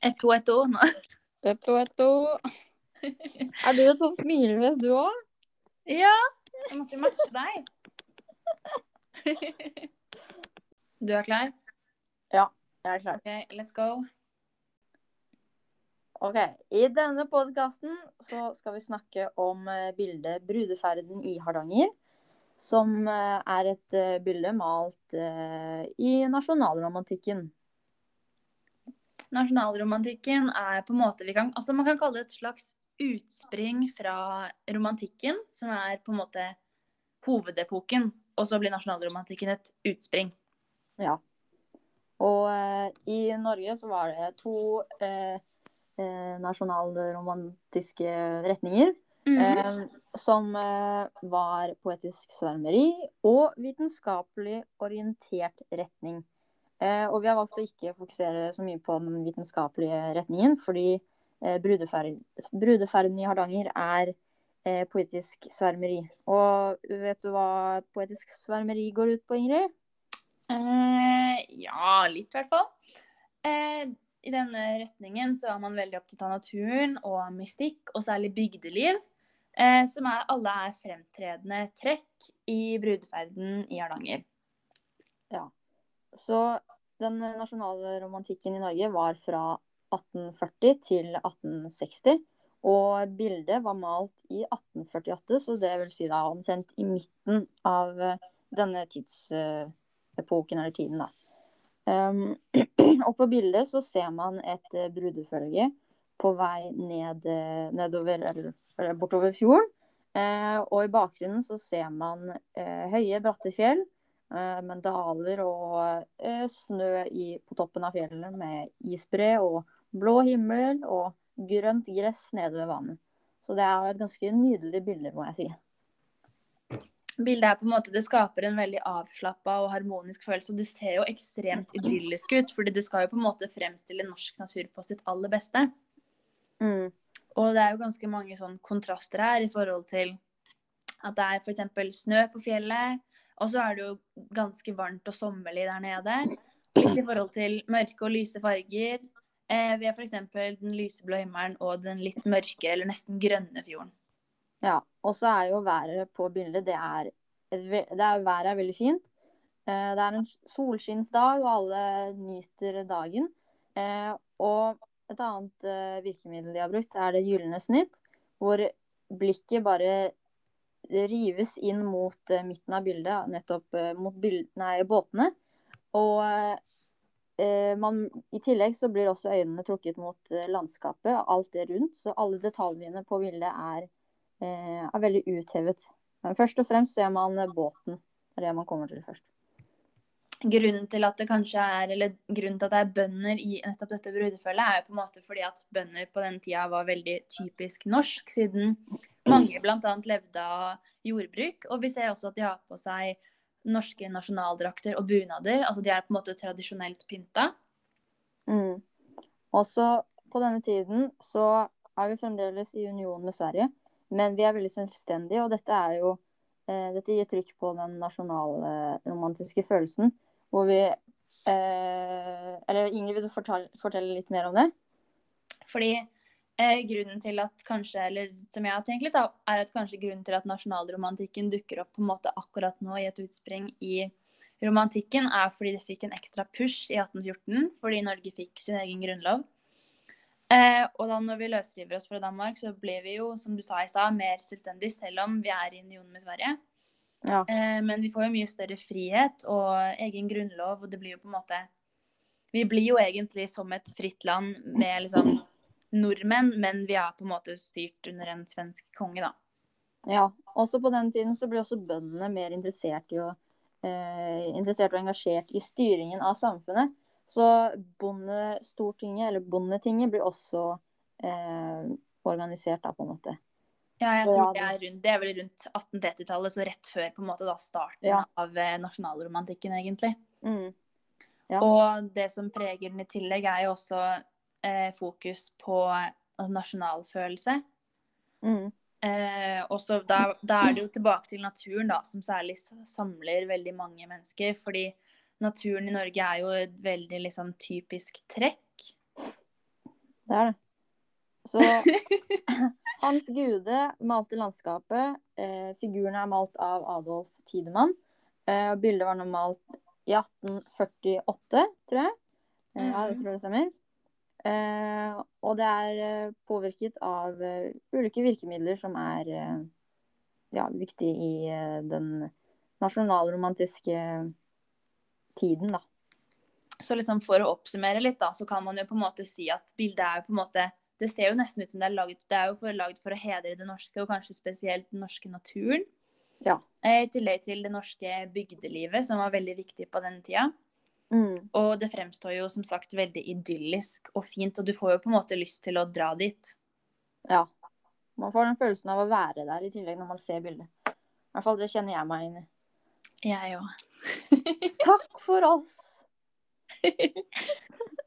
Ett to, ett to. Nå. Etto, etto. Er du et sånt smilefjes, du òg? Ja, jeg måtte matche deg. Du er klar? Ja, Jeg er klar. OK, let's go. Ok, I denne podkasten så skal vi snakke om eh, bildet 'Brudeferden i Hardanger'. Som eh, er et eh, bilde malt i nasjonalromantikken. Nasjonalromantikken er på en måte vi kan, altså Man kan kalle det et slags utspring fra romantikken, som er på en måte hovedepoken. Og så blir nasjonalromantikken et utspring. Ja. Og eh, i Norge så var det to eh, eh, nasjonalromantiske retninger. Mhm. Eh, som eh, var poetisk svermeri og vitenskapelig orientert retning. Eh, og vi har valgt å ikke fokusere så mye på den vitenskapelige retningen, fordi eh, brudeferd, brudeferden i Hardanger er eh, poetisk svermeri. Og vet du hva poetisk svermeri går ut på, Ingrid? Eh, ja, litt i hvert fall. Eh, I denne retningen så er man veldig opptatt av naturen og mystikk, og særlig bygdeliv. Eh, som er, alle er fremtredende trekk i brudeferden i Hardanger. Så den nasjonale romantikken i Norge var fra 1840 til 1860. Og bildet var malt i 1848, så det vil si da omtrent i midten av eh, denne tidsepoken eller tiden, da. Um, og på bildet så ser man et eh, brudefølge på vei ned, eh, nedover, eller, eller bortover fjorden. Eh, og i bakgrunnen så ser man eh, høye, bratte fjell, eh, med daler og eh, snø i, på toppen av fjellene med isbre og blå himmel og grønt gress nede ved vannet. Så det er et ganske nydelig bilde, må jeg si. Bildet er på en måte, det skaper en veldig avslappa og harmonisk følelse. og Det ser jo ekstremt idyllisk ut, fordi det skal jo på en måte fremstille norsk natur på sitt aller beste. Mm. Og det er jo ganske mange sånn kontraster her i forhold til at det er f.eks. snø på fjellet, og så er det jo ganske varmt og sommerlig der nede. Litt i forhold til mørke og lyse farger. Eh, vi har f.eks. den lyseblå himmelen og den litt mørkere eller nesten grønne fjorden. Ja, og så er jo været på bildet, det er, det er Været er veldig fint. Eh, det er en solskinnsdag, og alle nyter dagen. Eh, og et annet eh, virkemiddel de har brukt, er det gylne snitt, hvor blikket bare rives inn mot eh, midten av bildet, nettopp eh, mot bild, nei, båtene. Og eh, man, i tillegg så blir også øynene trukket mot landskapet landskapet, alt det rundt. Så alle detaljene på bildet er, eh, er veldig uthevet. Men først og fremst ser man eh, båten. Det er det man kommer til først. Grunnen til at det kanskje er, eller grunnen til at det er bønder i nettopp dette brudefølget, er jo på en måte fordi at bønder på den tida var veldig typisk norsk, siden mange bl.a. levde av jordbruk. Og vi ser også at de har på seg norske nasjonaldrakter og bunader. Altså de er på en måte tradisjonelt pynta. Mm. Også på denne tiden så er vi fremdeles i union med Sverige, men vi er veldig selvstendige, og dette er jo eh, Dette gir trykk på den nasjonalromantiske følelsen, hvor vi eh, Eller Ingrid, vil du fortelle, fortelle litt mer om det? Fordi eh, grunnen til at kanskje, eller som jeg har tenkt litt, da, er at kanskje grunnen til at nasjonalromantikken dukker opp på en måte akkurat nå i et utspring i romantikken, er fordi det fikk en ekstra push i 1814, fordi Norge fikk sin egen grunnlov. Eh, og da når vi løsriver oss fra Danmark, så blir vi jo, som du sa i stad, mer selvstendig, selv om vi er i union med Sverige. Ja. Eh, men vi får jo mye større frihet og egen grunnlov, og det blir jo på en måte Vi blir jo egentlig som et fritt land med liksom nordmenn, men vi er på en måte styrt under en svensk konge, da. Ja, også på den tiden så ble også bøndene mer interessert i å eh, interessert og engasjert i styringen av samfunnet. Så bondestortinget, eller Bondetinget, blir også eh, organisert da, på en måte. Ja, jeg tror det er, rundt, det er vel rundt 1830-tallet, så rett før på en måte da starten Ja. av eh, nasjonalromantikken, egentlig. Mm. Ja. Og det som preger den i tillegg, er jo også eh, fokus på altså, nasjonalfølelse. Mm. Eh, og så da, da er det jo tilbake til naturen, da, som særlig samler veldig mange mennesker. Fordi naturen i Norge er jo et veldig liksom, typisk trekk. Det er det. Så Hans Gude malte landskapet. Eh, figurene er malt av Adolf Tidemann. Eh, bildet var nå malt i 1848, tror jeg. Eh, ja, jeg tror tror det stemmer. Eh, og det er eh, påvirket av uh, ulike virkemidler som er uh, ja, viktig i uh, den nasjonalromantiske tiden, da. Så liksom for å oppsummere litt, da, så kan man jo på en måte si at bildet er på en måte Det ser jo nesten ut som det er laget Det er jo for, laget for å hedre det norske, og kanskje spesielt den norske naturen. Ja. Eh, I tillegg til det norske bygdelivet, som var veldig viktig på den tida. Mm. Og det fremstår jo som sagt veldig idyllisk og fint, og du får jo på en måte lyst til å dra dit. Ja. Man får den følelsen av å være der i tillegg når man ser bildet. I hvert fall det kjenner jeg meg inn i. Jeg òg. Takk for oss!